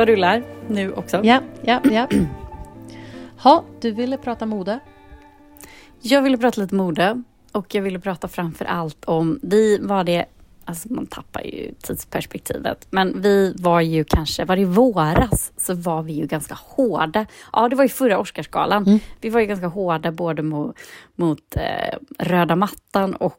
Jag rullar nu också. Ja, ja, ja. Ha, du ville prata mode? Jag ville prata lite mode och jag ville prata framför allt om, vi var det, alltså man tappar ju tidsperspektivet, men vi var ju kanske, var det i våras så var vi ju ganska hårda. Ja, det var ju förra Oscarsgalan. Mm. Vi var ju ganska hårda både mot, mot eh, röda mattan och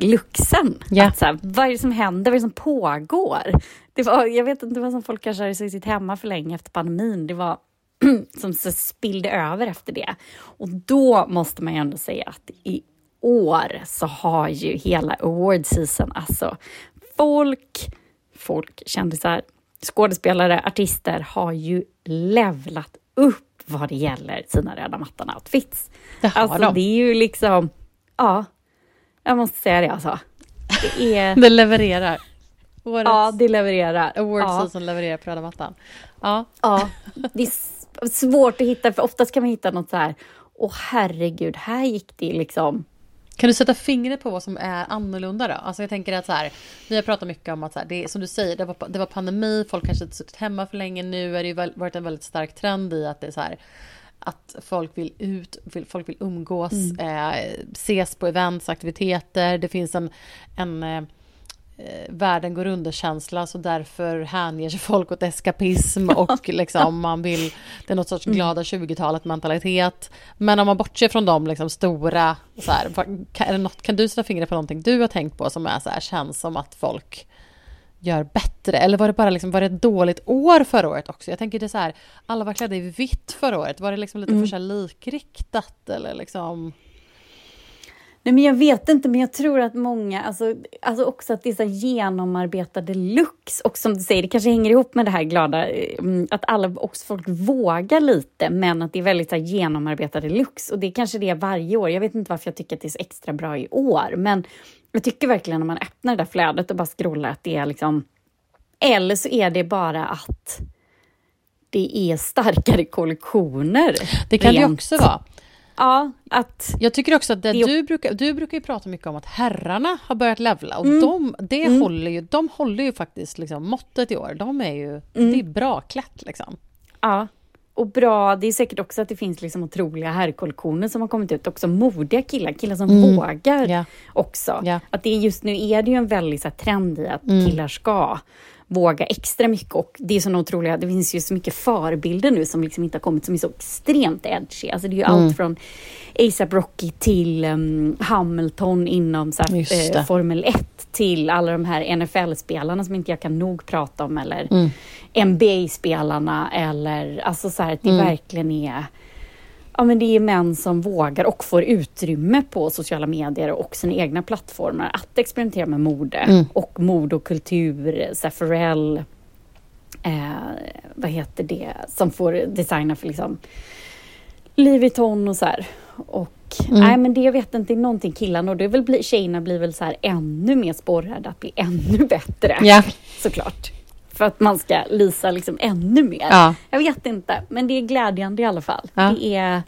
luxen. Yeah. Att så här, vad är det som händer? Vad är det som pågår? Det var, jag vet inte, det var som folk kanske hade suttit hemma för länge efter pandemin. Det var som så spillde över efter det. Och då måste man ju ändå säga att i år så har ju hela award season, alltså folk, folk, kändisar, skådespelare, artister har ju levlat upp vad det gäller sina röda mattan-outfits. Alltså de. det är ju liksom, ja, jag måste säga det alltså. Det är... det levererar. Årets ja, det levererar. award ja. levererar på röda mattan. Ja. ja, det är svårt att hitta, för oftast kan man hitta något så här, åh herregud, här gick det liksom kan du sätta fingret på vad som är annorlunda då? Alltså jag tänker att så här, vi har pratat mycket om att så här, det är som du säger, det var, det var pandemi, folk kanske inte suttit hemma för länge. Nu är det ju varit en väldigt stark trend i att det är så här, att folk vill ut, folk vill umgås, mm. eh, ses på events, aktiviteter. Det finns en, en eh, världen går under-känsla så därför hänger sig folk åt eskapism och liksom man vill, det är något sorts mm. glada 20-talet mentalitet. Men om man bortser från de liksom stora, så här, kan, är det något, kan du sätta fingret på någonting du har tänkt på som är så här, känns som att folk gör bättre? Eller var det bara liksom, var det ett dåligt år förra året också? Jag tänker det så här, alla var klädda i vitt förra året. Var det liksom lite mm. för likriktat eller liksom? Nej, men jag vet inte, men jag tror att många, alltså, alltså också att det är så genomarbetade looks. Och som du säger, det kanske hänger ihop med det här glada, mm, att alla också folk vågar lite, men att det är väldigt så genomarbetade looks. Och det är kanske det är varje år. Jag vet inte varför jag tycker att det är så extra bra i år, men jag tycker verkligen när man öppnar det där flödet och bara scrollar att det är liksom... Eller så är det bara att det är starkare kollektioner. Det kan rent. det också vara. Ja, att... Jag tycker också att det, det... Du, brukar, du brukar ju prata mycket om att herrarna har börjat levla och mm. de, det mm. håller ju, de håller ju faktiskt liksom måttet i år. De är ju, mm. det är bra klätt liksom. Ja, och bra, det är säkert också att det finns liksom otroliga herrkollektioner som har kommit ut, också modiga killar, killar som mm. vågar yeah. också. Yeah. Att det är just nu är det ju en väldig så här, trend i att mm. killar ska våga extra mycket och det är så otroliga, det finns ju så mycket förebilder nu som liksom inte har kommit som är så extremt edgy. Alltså det är ju mm. allt från ASAP Rocky till um, Hamilton inom så här, eh, Formel 1 till alla de här NFL-spelarna som inte jag kan nog prata om eller mm. NBA-spelarna eller alltså så här att det mm. verkligen är ja, men det är män som vågar och får utrymme på sociala medier och sina egna plattformar att experimentera med mode mm. och mode och kultur. Pharrell, eh, vad heter det, som får designa för liksom Louis Vuitton och så här. Och mm. nej men det jag vet inte, någonting killarna och det är väl tjejerna blir väl så här ännu mer sporrade att bli ännu bättre. Ja. Såklart för att man ska lysa liksom ännu mer. Ja. Jag vet inte, men det är glädjande i alla fall. Ja. Det, är,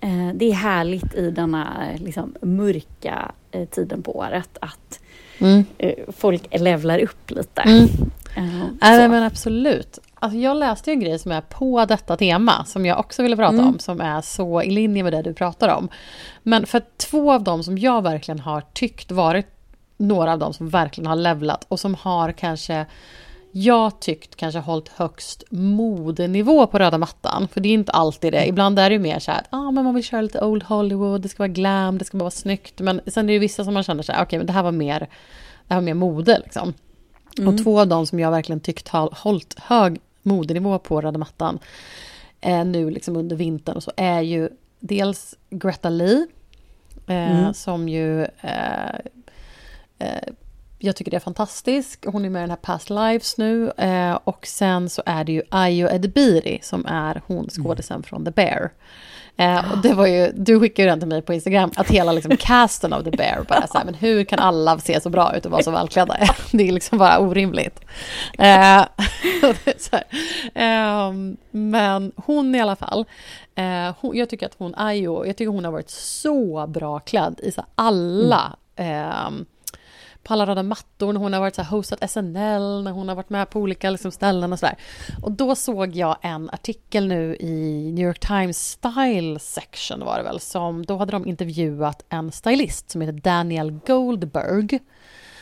eh, det är härligt i denna liksom, mörka eh, tiden på året att mm. eh, folk levlar upp lite. Mm. Äh, men absolut. Alltså jag läste en grej som är på detta tema, som jag också ville prata mm. om, som är så i linje med det du pratar om. Men för två av dem som jag verkligen har tyckt varit några av dem som verkligen har levlat och som har kanske jag tyckt kanske hållit högst modenivå på röda mattan. För det är inte alltid det. Ibland är det mer så här att ah, men man vill köra lite old Hollywood, det ska vara glam, det ska bara vara snyggt. Men sen är det vissa som man känner så här, okej okay, men det här var mer, det här var mer mode liksom. Mm. Och två av dem som jag verkligen tyckt har hållit hög modenivå på röda mattan eh, nu liksom under vintern och så är ju dels Greta Lee eh, mm. som ju eh, eh jag tycker det är fantastiskt. Hon är med i den här Past Lives nu. Eh, och sen så är det ju Ayo Edebiri som är hon mm. skådisen mm. från The Bear. Eh, och det var ju, du skickade ju den till mig på Instagram, att hela liksom casten av The Bear bara så här, men hur kan alla se så bra ut och vara så välklädda? Det är liksom bara orimligt. Eh, eh, men hon i alla fall, eh, hon, jag tycker att hon, Ayo, jag tycker hon har varit så bra klädd i så alla mm på alla röda mattor när hon har varit så här, hostat SNL, när hon har varit med på olika liksom, ställen och sådär. Och då såg jag en artikel nu i New York Times Style Section var det väl, som då hade de intervjuat en stylist som heter Daniel Goldberg.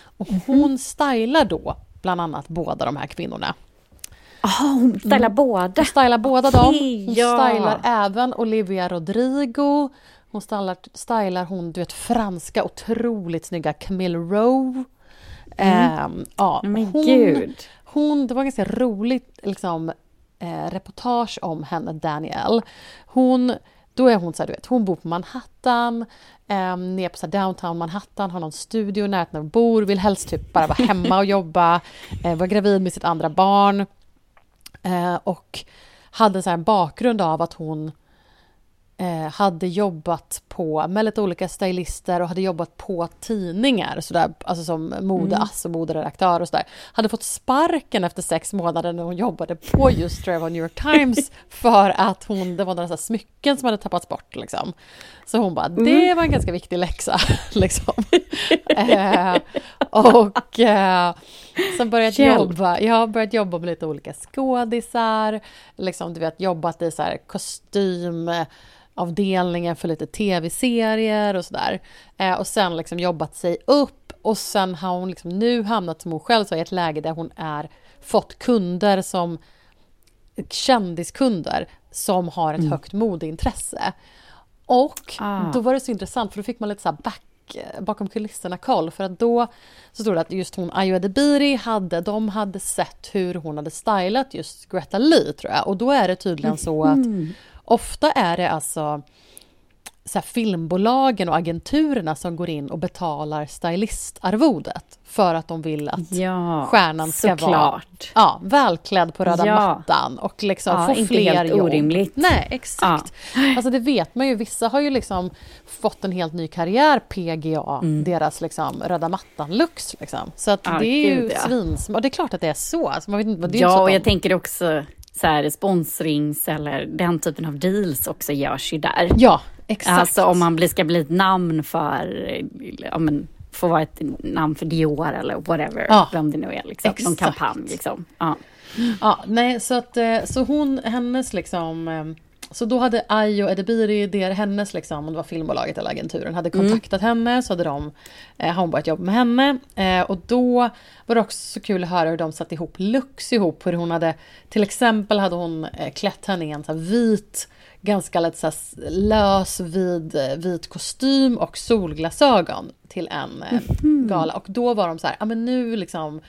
Och mhm. hon mm. stylar då bland annat båda de här kvinnorna. Jaha, oh, hon stylar mm. båda? Hon stylar båda dem. Hon ja. stylar även Olivia Rodrigo. Hon stylar, stylar hon, du vet, franska otroligt snygga Camille Rowe. Mm. Eh, ja, Men hon, gud. Hon, det var ganska roligt liksom, eh, reportage om henne, Danielle. Hon, då är hon så här, du vet, hon bor på Manhattan, eh, nere på så downtown Manhattan, har någon studio i närheten av bor, vill helst typ bara vara hemma och jobba, eh, var gravid med sitt andra barn. Eh, och hade så en bakgrund av att hon eh, hade jobbat på, med lite olika stylister och hade jobbat på tidningar, så där, alltså som modeass och moderedaktör och sådär. Hade fått sparken efter sex månader när hon jobbade på just Trevor New York Times för att hon, det var några smycken som hade tappats bort. Liksom. Så hon bara, mm. det var en ganska viktig läxa. liksom. eh, och eh, sen börjat jobba, jag har börjat jobba med lite olika skådisar, liksom, du vet, jobbat i så här kostym avdelningen för lite tv-serier och sådär. Eh, och sen liksom jobbat sig upp och sen har hon liksom nu hamnat som hon själv sa i ett läge där hon är fått kunder som kändiskunder som har ett mm. högt modeintresse. Och ah. då var det så intressant för då fick man lite så back bakom kulisserna koll för att då så stod det att just hon Ayo Edebiri hade, de hade sett hur hon hade stylat just Greta Lee tror jag och då är det tydligen så att mm. Ofta är det alltså så filmbolagen och agenturerna som går in och betalar stylistarvodet för att de vill att ja, stjärnan ska vara ja, välklädd på röda ja. mattan och liksom ja, få inte fler helt jobb. orimligt. Nej, exakt. Ja. Alltså det vet man ju, vissa har ju liksom fått en helt ny karriär, PGA, mm. deras liksom röda mattan-looks. Liksom. Så att det är ju ja. svins... Och det är klart att det är så. Alltså man vet inte, det är ja, och jag tänker också så här, sponsrings eller den typen av deals också görs ju där. Ja, exakt. Alltså om man ska bli ett namn för, ja men, få vara ett namn för Dior eller whatever, ja, vem det nu är, liksom, någon kampanj. Liksom. Ja. ja, nej, så att eh, så hon, hennes liksom eh, så då hade Ayo Edebiri, det hennes liksom, om det var filmbolaget eller agenturen, hade mm. kontaktat mm. henne så hade de, eh, hon börjat jobba med henne. Eh, och då var det också så kul att höra hur de satte ihop looks ihop. Hur hon hade, till exempel hade hon eh, klätt henne i en så vit, ganska lite så lös vid, eh, vit kostym och solglasögon till en mm. gala. Och då var de så här, ja men nu liksom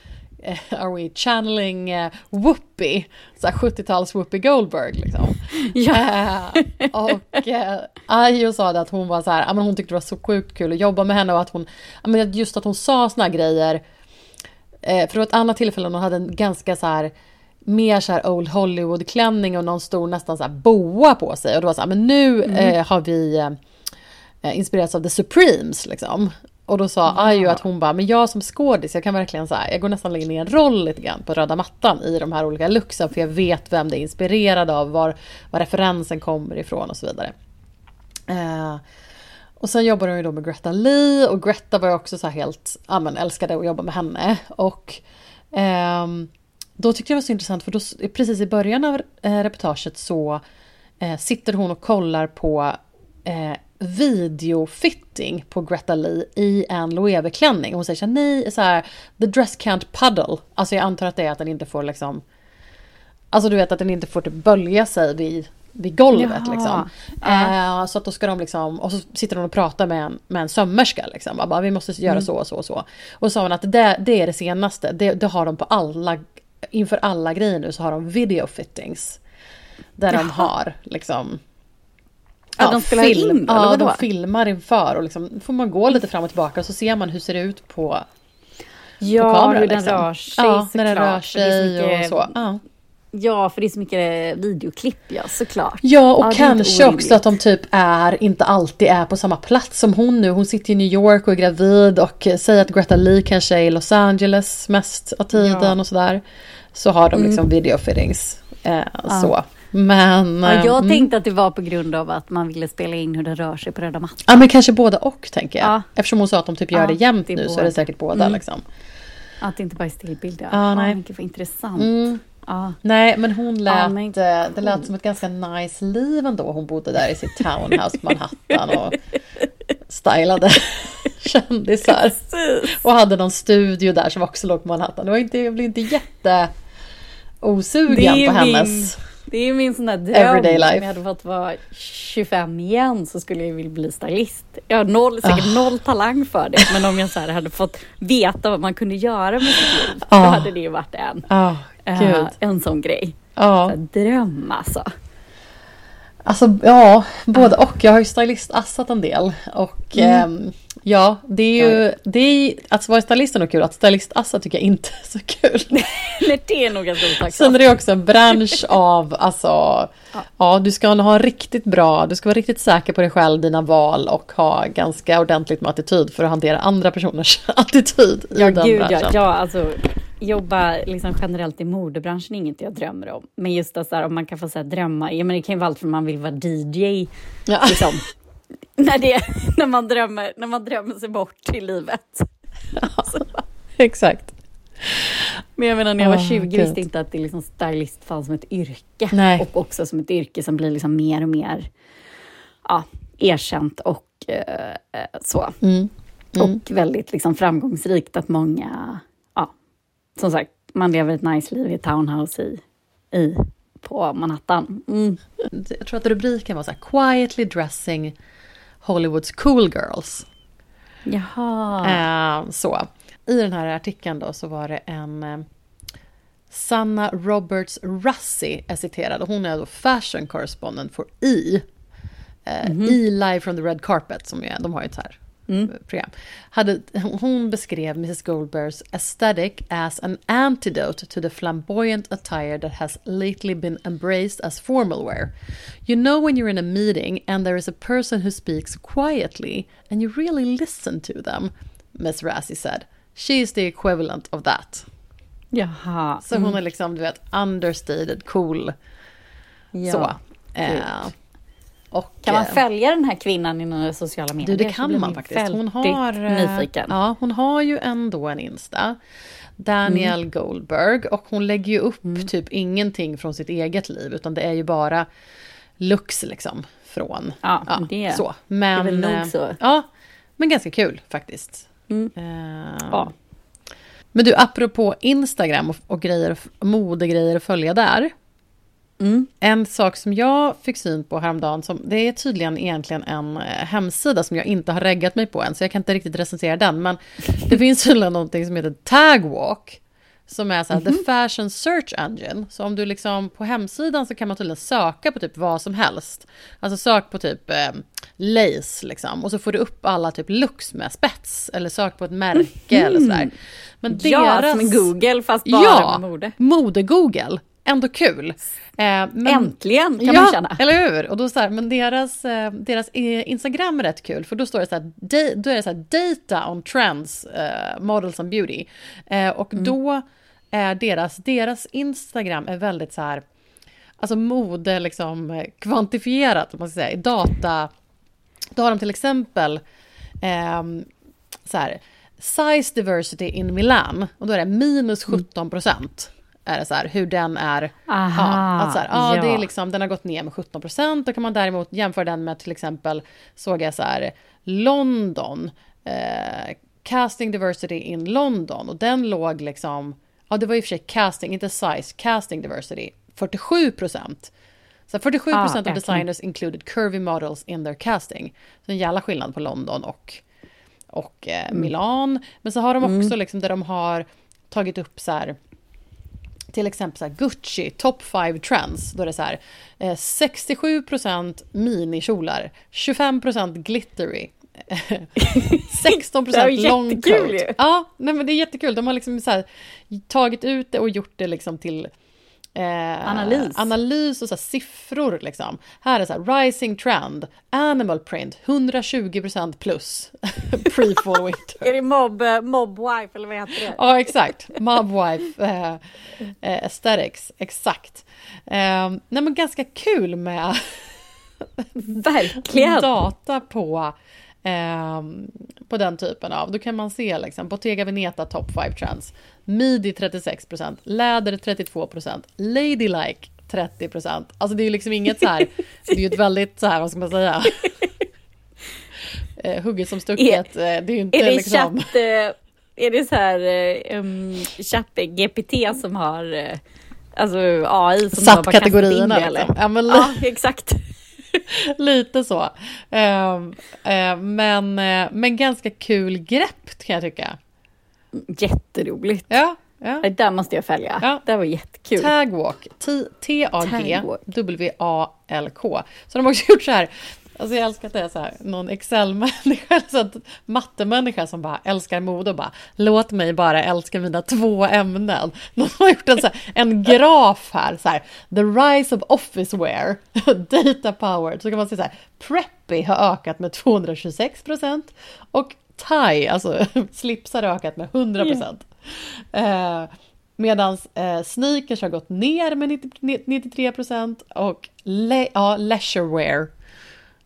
Eh, are we channeling uh, Whoopi? Så 70-tals Whoopi Goldberg liksom. Ja. Uh, och uh, Ayo sa det att hon var så här, men hon tyckte det var så sjukt kul att jobba med henne och att hon, men just att hon sa såna grejer. Uh, för det var ett annat tillfälle hon hade en ganska så här mer så här Old Hollywood-klänning och någon stor nästan så här boa på sig. Och det var så här, men nu mm. har vi inspirerats av The Supremes liksom. Och då sa ja. Ayo att hon bara, men jag som skådis, jag kan verkligen så jag går nästan in i en roll lite grann på röda mattan i de här olika looksen för jag vet vem det är inspirerad av, var, var referensen kommer ifrån och så vidare. Eh, och sen jobbade hon ju då med Greta Lee och Greta var ju också så helt, ja men älskade att jobba med henne. Och eh, då tyckte jag det var så intressant för då, precis i början av eh, reportaget så eh, sitter hon och kollar på eh, videofitting på Greta Lee i en loeveklänning. Hon säger så här, nej, så här, the dress can't puddle. Alltså jag antar att det är att den inte får liksom, alltså du vet att den inte får typ bölja sig vid, vid golvet Jaha. liksom. Uh. så att då ska de liksom, och så sitter de och pratar med en, med en sömmerska liksom. Bara, vi måste göra mm. så och så och så. Och så sa hon att det, det är det senaste, det, det har de på alla, inför alla grejer nu så har de video fittings. Där Jaha. de har liksom Ja, de spelar film, in då, Ja, de filmar inför och liksom får man gå lite fram och tillbaka och så ser man hur ser det ut på Ja, på kamera, hur den liksom. rör sig Ja, när den rör sig mycket, och så. Ja. Ja, för det är så mycket videoklipp, ja såklart. Ja, och ja, kanske också att de typ är, inte alltid är på samma plats som hon nu. Hon sitter i New York och är gravid och säger att Greta Lee kanske är i Los Angeles mest av tiden ja. och sådär. Så har de liksom mm. videofittings. Eh, ja. Så. Men... Ja, jag mm. tänkte att det var på grund av att man ville spela in hur den rör sig på röda mattan. Ja, men kanske båda och, tänker jag. Ja. Eftersom hon sa att de typ gör det jämt det nu båda. så är det säkert båda. Mm. Liksom. Att det inte bara är stillbilder. Ja, nej. Gud vad intressant. Mm. Ja. Nej, men hon lät, ja, men... Eh, det lät som ett ganska nice liv ändå. Hon bodde där i sitt townhouse på Manhattan och stylade kändisar. Precis. Och hade någon studio där som också låg på Manhattan. Det var inte, jag blev inte jätte osugen på hennes... Det är min sån där dröm. Everyday life. Om jag hade fått vara 25 igen så skulle jag vilja bli stylist. Jag har noll, säkert oh. noll talang för det. Men om jag så hade fått veta vad man kunde göra med sitt liv. Oh. Då hade det ju varit en, oh, uh, en sån grej. Oh. Så dröm alltså. Alltså ja, både och. Jag har ju stylistassat en del. Och mm. eh, ja, det är ju... Det är, att vara stylist är nog kul. Att stylistassa tycker jag inte är så kul. Nej, det är nog ganska otacksamt. Sen är det också en bransch av, alltså... Ja. ja, du ska ha riktigt bra... Du ska vara riktigt säker på dig själv, dina val och ha ganska ordentligt med attityd för att hantera andra personers attityd i ja, den gud, branschen. Ja, ja, alltså jobba liksom generellt i modebranschen är inget jag drömmer om. Men just att så här, om man kan få så här, drömma, ja, men det kan ju vara allt från man vill vara DJ, ja. liksom, när, det, när, man drömmer, när man drömmer sig bort i livet. Ja, exakt. Men jag menar när jag var 20 oh, visste inte att det liksom stylist fanns som ett yrke. Nej. Och också som ett yrke som blir liksom mer och mer ja, erkänt och eh, så. Mm. Mm. Och väldigt liksom framgångsrikt att många som sagt, man lever ett nice liv i townhouse i, i, på Manhattan. Mm. Jag tror att rubriken var så här, Quietly dressing Hollywoods cool girls. Jaha. Eh, så. I den här artikeln då så var det en eh, Sanna Roberts Russi är citerad och hon är då fashion correspondent för E. Eh, mm -hmm. E Live from the Red Carpet som är, de har ju ett så här mm. program. Hade, hon beskrev Mrs Goldbergs aesthetic as an antidote to the flamboyant attire that has lately been embraced as formal wear. You know when you're in a meeting and there is a person who speaks quietly and you really listen to them, Miss Rassi said. She is the equivalent of that. Jaha. Så hon mm. är liksom, du vet, understated, cool. Ja, så. Eh, och, kan man eh, följa den här kvinnan i några sociala medier? Du, det kan man faktiskt. Hon har, eh, nyfiken. Ja, hon har ju ändå en Insta. Daniel mm. Goldberg. Och hon lägger ju upp mm. typ ingenting från sitt eget liv. Utan det är ju bara looks liksom. Från. Ja, ja det, så. Men, är väl nog så. Eh, ja, men ganska kul faktiskt. Mm. Uh, ja. Men du, apropå Instagram och, och grejer, modegrejer att följa där. Mm. En sak som jag fick syn på häromdagen, som, det är tydligen egentligen en eh, hemsida som jag inte har reggat mig på än, så jag kan inte riktigt recensera den, men det finns tydligen någonting som heter Tagwalk, som är så här, mm -hmm. the mhm. fashion search engine. Så om du liksom på hemsidan så kan man tydligen söka på typ vad som helst. Alltså sök på typ eh, lace liksom. Och så får du upp alla typ looks med spets. Eller sök på ett märke mm -hmm. eller sådär. Men ja, deras... som Google fast bara ja, mode. mode-Google ändå kul. Eh, men, Äntligen kan ja, man känna. eller hur? Och då så här, men deras, eh, deras Instagram är rätt kul för då står det så här, då är det så här data on trends, eh, models and beauty. Eh, och mm. då är deras, deras Instagram är väldigt så här, alltså mode liksom eh, kvantifierat, om man ska säga, i data. Då har de till exempel ehm, så här, size diversity in Milan och då är det minus 17 procent. Mm är det så här, hur den är. Aha, ja, att så här, ja, ja. Det är liksom, den har gått ner med 17 procent. Då kan man däremot jämföra den med till exempel, såg jag så här, London, eh, casting diversity in London. Och den låg liksom, ja det var i och för sig casting, inte size, casting diversity, 47 procent. Så 47 procent ah, av designers included curvy models in their casting. Så en jävla skillnad på London och, och eh, mm. Milan. Men så har de också mm. liksom där de har tagit upp så här till exempel så Gucci, top 5 trends. Då är det så här, eh, 67% minikjolar, 25% glittery, 16% long coat. Ja, nej men det är jättekul. De har liksom så här, tagit ut det och gjort det liksom till Eh, analys. analys och så siffror. Liksom. Här är så här, rising trend, animal print, 120% plus, pre-fall winter. är det mob, eh, mob wife eller vad heter det? ja, exakt. Mob wife eh, eh, aesthetics, exakt. Eh, nej, men ganska kul med Verkligen. data på eh, på den typen av. Då kan man se liksom Bottega Veneta top 5 trends. Midi 36%, läder 32%, ladylike 30%. Alltså det är ju liksom inget så här, det är ju ett väldigt så här, vad ska man säga? eh, hugget som stucket. Eh, det är ju inte är det liksom... Chatt, eh, är det så här um, chatt GPT som har alltså AI som Satt kategorierna liksom. Ja, men, ja, exakt. Lite så. Uh, uh, men, uh, men ganska kul grepp kan jag tycka. Jätteroligt. Ja, ja. Det där måste jag följa. Ja. Det var jättekul. Tagwalk. T-A-G-W-A-L-K. Så de har också gjort så här. Alltså jag älskar att det är så här, någon Excel-människa, så att mattemänniska som bara älskar mode och bara låt mig bara älska mina två ämnen. Någon har gjort en, så här, en graf här, så här, the rise of office wear, data powered, så kan man se så här, preppy har ökat med 226 procent och tie, alltså slipsar har ökat med 100 procent. Yeah. Eh, Medan eh, sneakers har gått ner med 90, 93 procent och le, ja, leisurewear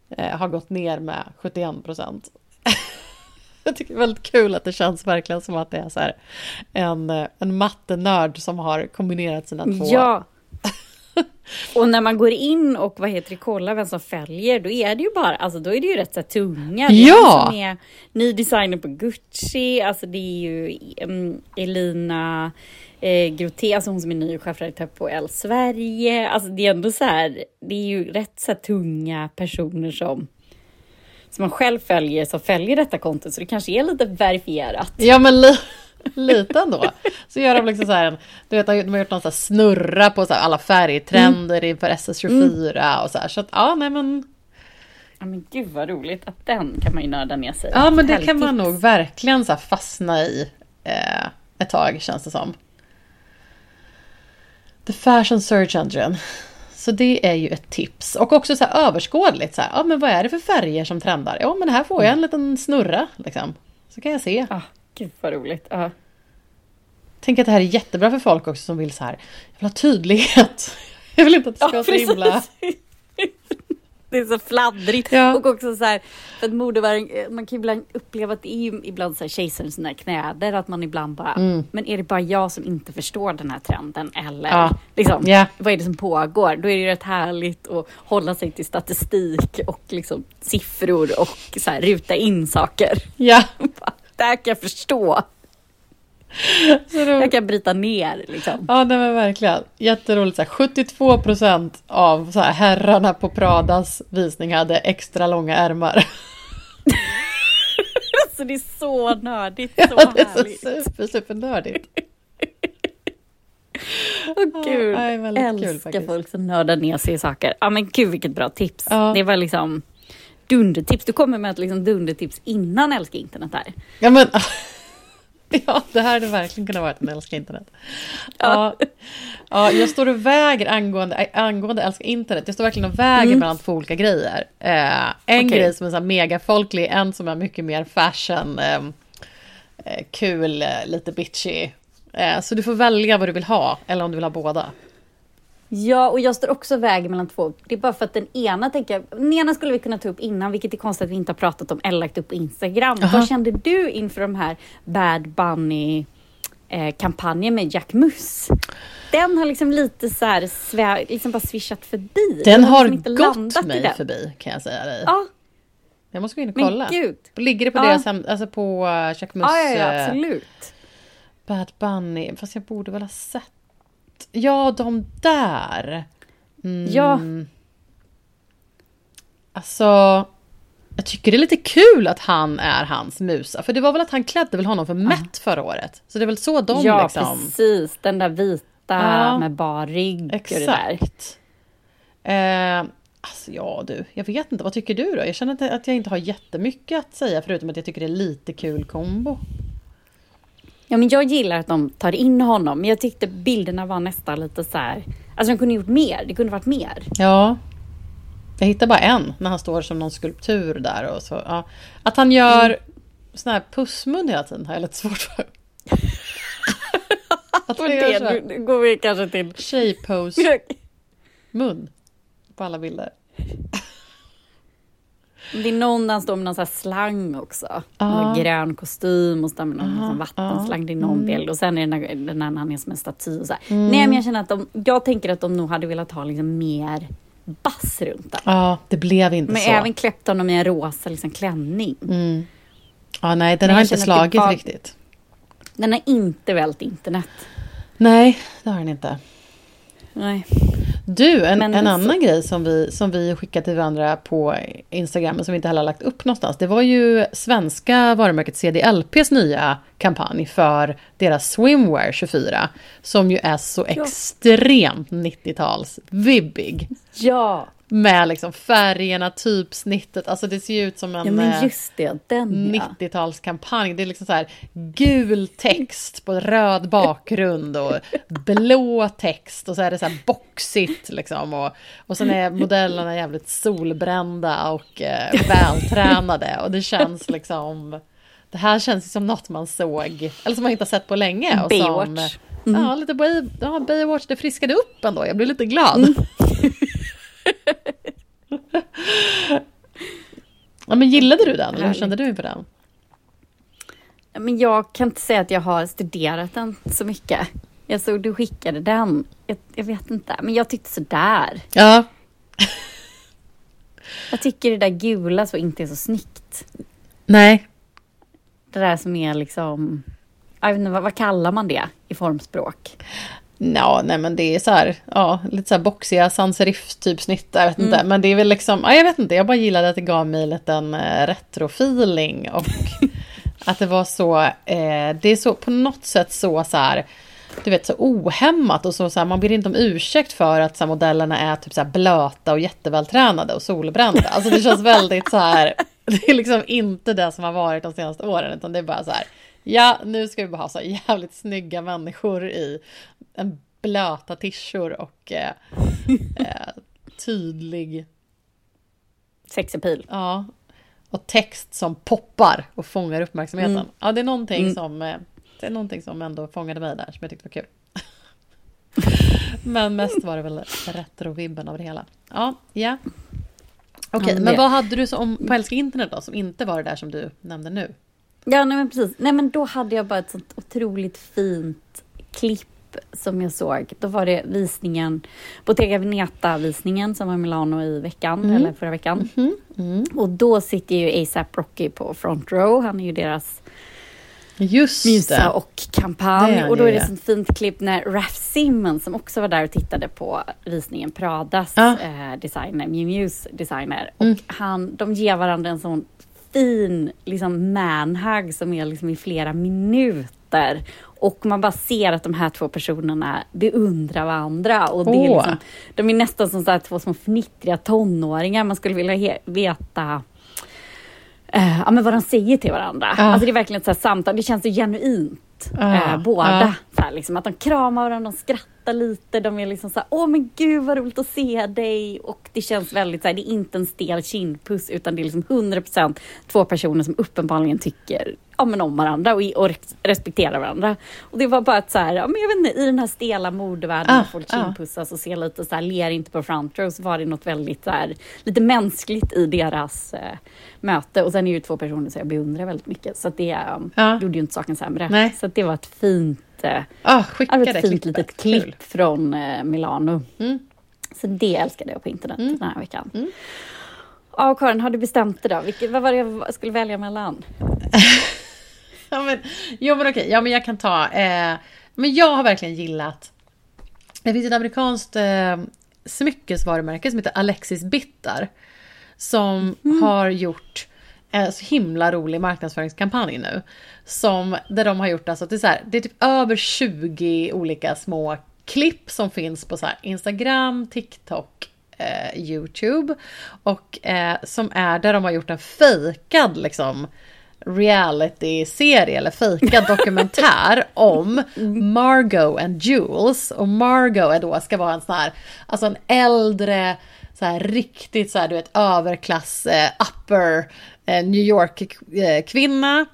eh, har gått ner med 71 procent. Jag tycker det är väldigt kul att det känns verkligen som att det är så här en, eh, en mattenörd som har kombinerat sina två. Ja. Och när man går in och vad heter det, kollar vem som följer, då är det ju bara, alltså då är det ju rätt så tunga. Ja! Det är ny designer på Gucci, alltså det är ju um, Elina eh, Groté, alltså hon som är ny chefredaktör på L Sverige. Alltså det är ändå så här, det är ju rätt så tunga personer som som man själv följer som följer detta kontot, så det kanske är lite verifierat. Ja, men lite ändå. Så gör de liksom så här, du vet, de har gjort någon så snurra på så alla färgtrender mm. inför SS24 mm. och så här. Så att, ja, nej men... Ja men gud vad roligt, att den kan man ju nörda ner sig Ja men det kan man nog verkligen så fastna i eh, ett tag känns det som. The Fashion Search Engine. Så det är ju ett tips. Och också så här överskådligt. Så här, ja, men vad är det för färger som trendar? Ja, men här får jag en liten snurra. Liksom. Så kan jag se. Ah, gud vad roligt. Ah. Tänk att det här är jättebra för folk också som vill så här. Jag vill ha tydlighet. Jag vill inte att det ska vara så himla... det är så fladdrigt. Ja. Och också så här, för att modevärlden, man kan ibland uppleva att det är ju ibland så här kejsarens nya knäder, att man ibland bara, mm. men är det bara jag som inte förstår den här trenden eller ja. liksom, yeah. vad är det som pågår? Då är det ju rätt härligt att hålla sig till statistik och liksom siffror och så här, ruta in saker. Ja. det här kan jag förstå. Så då... Jag kan bryta ner liksom. Ja, nej, men verkligen. Jätteroligt. Så här, 72 procent av så här, herrarna på Pradas visning hade extra långa ärmar. alltså det är så nördigt. Så ja, det är härligt. så super, supernördigt. Åh gud, ja, älskar kul, folk som nördar ner sig i saker. Ja men gud vilket bra tips. Ja. Det var liksom dundertips. Du kommer med ett liksom dundertips innan Älska internet här. Ja men Ja, det här hade verkligen kunnat vara en älska internet. Ja. ja, jag står och väger angående, angående älska internet. Jag står verkligen och väger mm. mellan två olika grejer. Eh, en okay. grej som är så megafolklig, en som är mycket mer fashion, eh, eh kul, eh, lite bitchy. Eh, så du får välja vad du vill ha, eller om du vill ha båda. Ja, och jag står också väg mellan två. Det är bara för att den ena tänker den ena skulle vi kunna ta upp innan, vilket är konstigt att vi inte har pratat om eller lagt upp på Instagram. Aha. Vad kände du inför de här Bad Bunny eh, kampanjen med Jack Mus? Den har liksom lite så här svär, liksom bara swishat förbi. Den, har, liksom gått mig förbi kan jag säga dig. Ja. Jag måste gå in och kolla. Men gud. Ligger det på ja. deras alltså på uh, Jack Mus? Ja, ja, ja, eh, absolut. Bad Bunny, fast jag borde väl ha sett Ja, de där. Mm. Ja. Alltså, jag tycker det är lite kul att han är hans musa. För det var väl att han klädde väl honom för Met förra året. Så det är väl så de ja, liksom... Ja, precis. Den där vita ja. med bar rygg. Exakt. Eh, alltså ja du, jag vet inte. Vad tycker du då? Jag känner att jag inte har jättemycket att säga förutom att jag tycker det är lite kul kombo. Ja men jag gillar att de tar in honom, men jag tyckte bilderna var nästan lite så här... Alltså de kunde gjort mer, det kunde varit mer. Ja. Jag hittar bara en, när han står som någon skulptur där. Och så, ja. Att han gör mm. sån här pussmun hela tiden har jag lite svårt för. att det, det nu går vi kanske till... Tjejpose. mun. På alla bilder. Det är någon där står med någon sån slang också. Ah. Grön kostym och står med någon ah. vattenslang. Det är någon mm. bild. Och sen är det den, den när han är som en staty. Och så mm. Nej, men jag känner att de, jag tänker att de nog hade velat ha liksom mer bass runt den. Ja, det blev inte men så. Men även kläppt honom i en rosa liksom, klänning. Mm. Ja, nej, den men har inte slagit var, riktigt. Den har inte vält internet. Nej, det har den inte. Nej. Du, en, en annan så... grej som vi, som vi skickade till varandra på Instagram, som vi inte heller lagt upp någonstans, det var ju svenska varumärket CDLPs nya kampanj för deras Swimwear 24, som ju är så ja. extremt 90-tals vibbig. Ja! Med liksom färgerna, typsnittet, alltså det ser ju ut som en ja, det, den, ja. 90-talskampanj. Det är liksom så här gul text på röd bakgrund och blå text och så är det så här boxigt liksom. Och, och sen är modellerna jävligt solbrända och eh, vältränade och det känns liksom det här känns som något man såg, eller som man inte har sett på länge. Och Baywatch. Som, mm. Ja, lite ja, Baywatch, det friskade upp ändå. Jag blev lite glad. Mm. ja, men gillade du den? Hur kände du inför den? Men jag kan inte säga att jag har studerat den så mycket. Jag såg du skickade den. Jag, jag vet inte, men jag tyckte sådär. Ja. jag tycker det där gula så inte är så snyggt. Nej. Det där som är liksom... Jag vet inte, vad, vad kallar man det i formspråk? Ja, nej men det är så här, ja, lite så här boxiga sans serif typ snitt, jag vet mm. inte. Men det är väl liksom, ja, jag vet inte, jag bara gillade att det gav mig lite en eh, retrofeeling och att det var så, eh, det är så på något sätt så så här, du vet så ohämmat och så, så här, man ber inte om ursäkt för att så här, modellerna är typ så här blöta och jättevältränade och solbrända. Alltså det känns väldigt så här, det är liksom inte det som har varit de senaste åren utan det är bara så här, ja nu ska vi bara ha så jävligt snygga människor i en blöta tishor och eh, eh, tydlig... Sexapil. Ja. Och text som poppar och fångar uppmärksamheten. Mm. Ja, det är någonting mm. som... Eh, det är någonting som ändå fångade mig där, som jag tyckte var kul. Men mest var det väl retro-vibben av det hela. Ja, ja. Okej, okay, men vad hade du som, på Älska internet då, som inte var det där som du nämnde nu? Ja, nej men precis. Nej men då hade jag bara ett sånt otroligt fint klipp som jag såg, då var det visningen, Bottega Veneta-visningen som var i Milano i veckan, mm. eller förra veckan. Mm. Mm. Och då sitter ju ASAP Rocky på front row, han är ju deras Just Musa det. och kampanj. Det och då är det ett fint klipp när Raf Simmons, som också var där och tittade på visningen, Pradas ja. eh, designer, Miu Mius designer. Och mm. han, de ger varandra en sån fin liksom manhug som är liksom i flera minuter. Och man bara ser att de här två personerna beundrar varandra. Och det är liksom, de är nästan som så här två små fnittriga tonåringar. Man skulle vilja veta uh, ja, men vad de säger till varandra. Uh. Alltså det är verkligen ett så samtal. Det känns så genuint. Uh. båda. Så här, liksom, att de kramar varandra, de skrattar lite. De är liksom så här, åh men gud vad roligt att se dig. Och det känns väldigt så här, det är inte en stel kindpuss utan det är liksom 100% två personer som uppenbarligen tycker ja, men om varandra och, och respektera varandra. Och det var bara att så här, ja, men jag vet inte, i den här stela modevärlden, ah, folk kindpussas och ser lite så här, ler inte på front row, så var det något väldigt så här, lite mänskligt i deras eh, möte. Och sen är det ju två personer som jag beundrar väldigt mycket, så det um, ah. gjorde ju inte saken sämre. Nej. Så det var ett fint, eh, ah, ett fint litet klipp Kul. från eh, Milano. Mm. Så det älskade jag på internet mm. den här veckan. Mm. Ja, Karin, har du bestämt dig då? Vilket, vad var det jag skulle välja mellan? ja, men, jo men okej, ja men jag kan ta. Eh, men jag har verkligen gillat. Det finns ett amerikanskt eh, smyckesvarumärke som heter Alexis Bitter. Som mm. har gjort så himla rolig marknadsföringskampanj nu. Som, där de har gjort alltså, det är, så här, det är typ över 20 olika små klipp som finns på så Instagram, TikTok, eh, YouTube. Och eh, som är där de har gjort en fejkad liksom reality-serie eller fejkad dokumentär om Margot and Jules. Och Margot är då, ska vara en sån här, alltså en äldre, så här riktigt så här, du vet, överklass, eh, upper eh, New York-kvinna. Eh,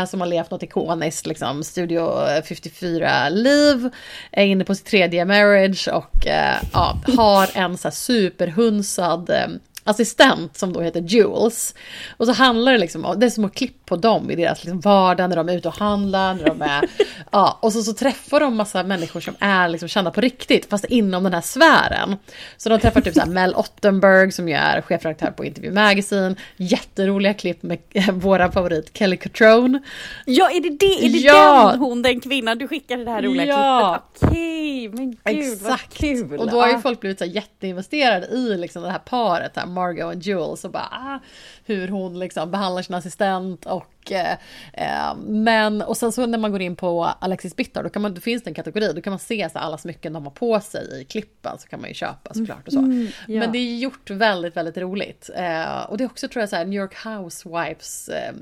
eh, som har levt något ikoniskt, liksom, Studio 54-liv, är inne på sitt tredje marriage och eh, ja, har en så här superhunsad eh, assistent som då heter Jules. Och så handlar det liksom om, det är små klipp på dem i deras liksom vardag när de är ute och handlar, när de är, ja, och så, så träffar de massa människor som är liksom kända på riktigt, fast inom den här sfären. Så de träffar typ så Mel Ottenberg som ju är chefredaktör på Interview Magazine, jätteroliga klipp med våra favorit Kelly Catrone. Ja, är det, det, är det ja. den hon, den kvinnan du skickade det här roliga ja. klippet? Okej, men gud Exakt. vad kul. Och då har ju folk blivit så jätteinvesterade i liksom det här paret, här Margot och Jules och bara ah, hur hon liksom behandlar sin assistent och eh, eh, men och sen så när man går in på Alexis Bittar då, kan man, då finns det en kategori, då kan man se så alla smycken de har på sig i klippen så kan man ju köpa såklart och så. Mm, ja. Men det är gjort väldigt, väldigt roligt. Eh, och det är också tror jag så här New York Housewives eh,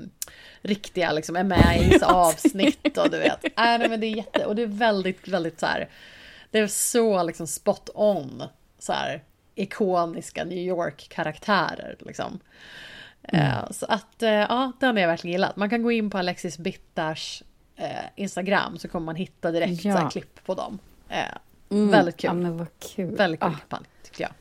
riktiga liksom vissa avsnitt och du vet. Äh, nej, men det är jätte, och det är väldigt, väldigt så här. Det är så liksom spot on så här ikoniska New York-karaktärer. Liksom. Mm. Uh, så att, uh, ja, den har jag verkligen gillat. Man kan gå in på Alexis Bittars uh, Instagram så kommer man hitta direkt ja. klipp på dem. Mm. Väldigt kul. Ja, men vad kul. Väldigt kul ah. tycker jag.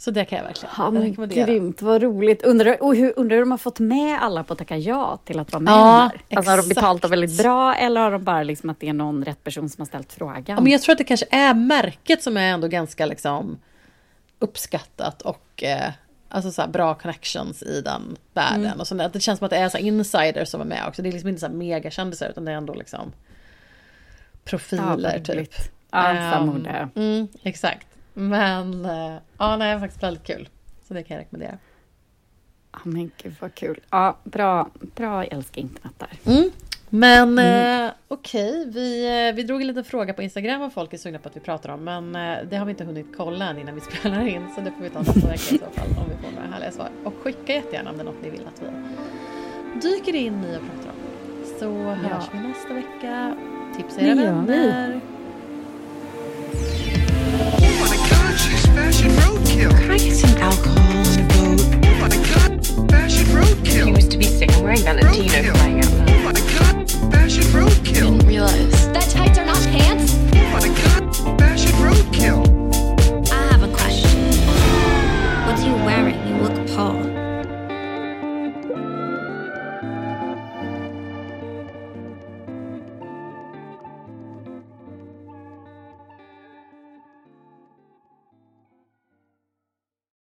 Så det kan jag verkligen ja, men rekommendera. Grymt, vad roligt. Undrar, och hur, undrar hur de har fått med alla på att tacka ja till att vara med ja, här? Alltså, har de betalt dem väldigt bra eller har de bara liksom att det är någon rätt person som har ställt frågan? Ja, men jag tror att det kanske är märket som är ändå ganska liksom uppskattat och eh, alltså så bra connections i den världen. Mm. Och så, det känns som att det är så insiders som är med också. Det är liksom inte så megakändisar utan det är ändå liksom profiler ja, typ. Ja, um, mm, Exakt. Men uh, ja, nej, det är faktiskt väldigt kul. Så det kan jag rekommendera. Ja, men gud vad kul. Ja, bra, bra älskar internet där. Mm. Men mm. eh, okej, okay. vi, eh, vi drog en liten fråga på Instagram vad folk är sugna på att vi pratar om. Men eh, det har vi inte hunnit kolla än innan vi spelar in. Så det får vi ta nästa vecka i så fall om vi får några härliga svar. Och skicka jättegärna om det är något ni vill att vi dyker in i och pratar om. Så hörs vi nästa vecka. Tipsa era vänner. Fashion roadkill. Can I get some alcohol and a boat? Oh my god, fashion roadkill. He was to be sick wearing Valentino flying out loud. Fashion roadkill. Didn't realize that tights are not pants. Fashion roadkill. I have a question. You wearing? You look poor.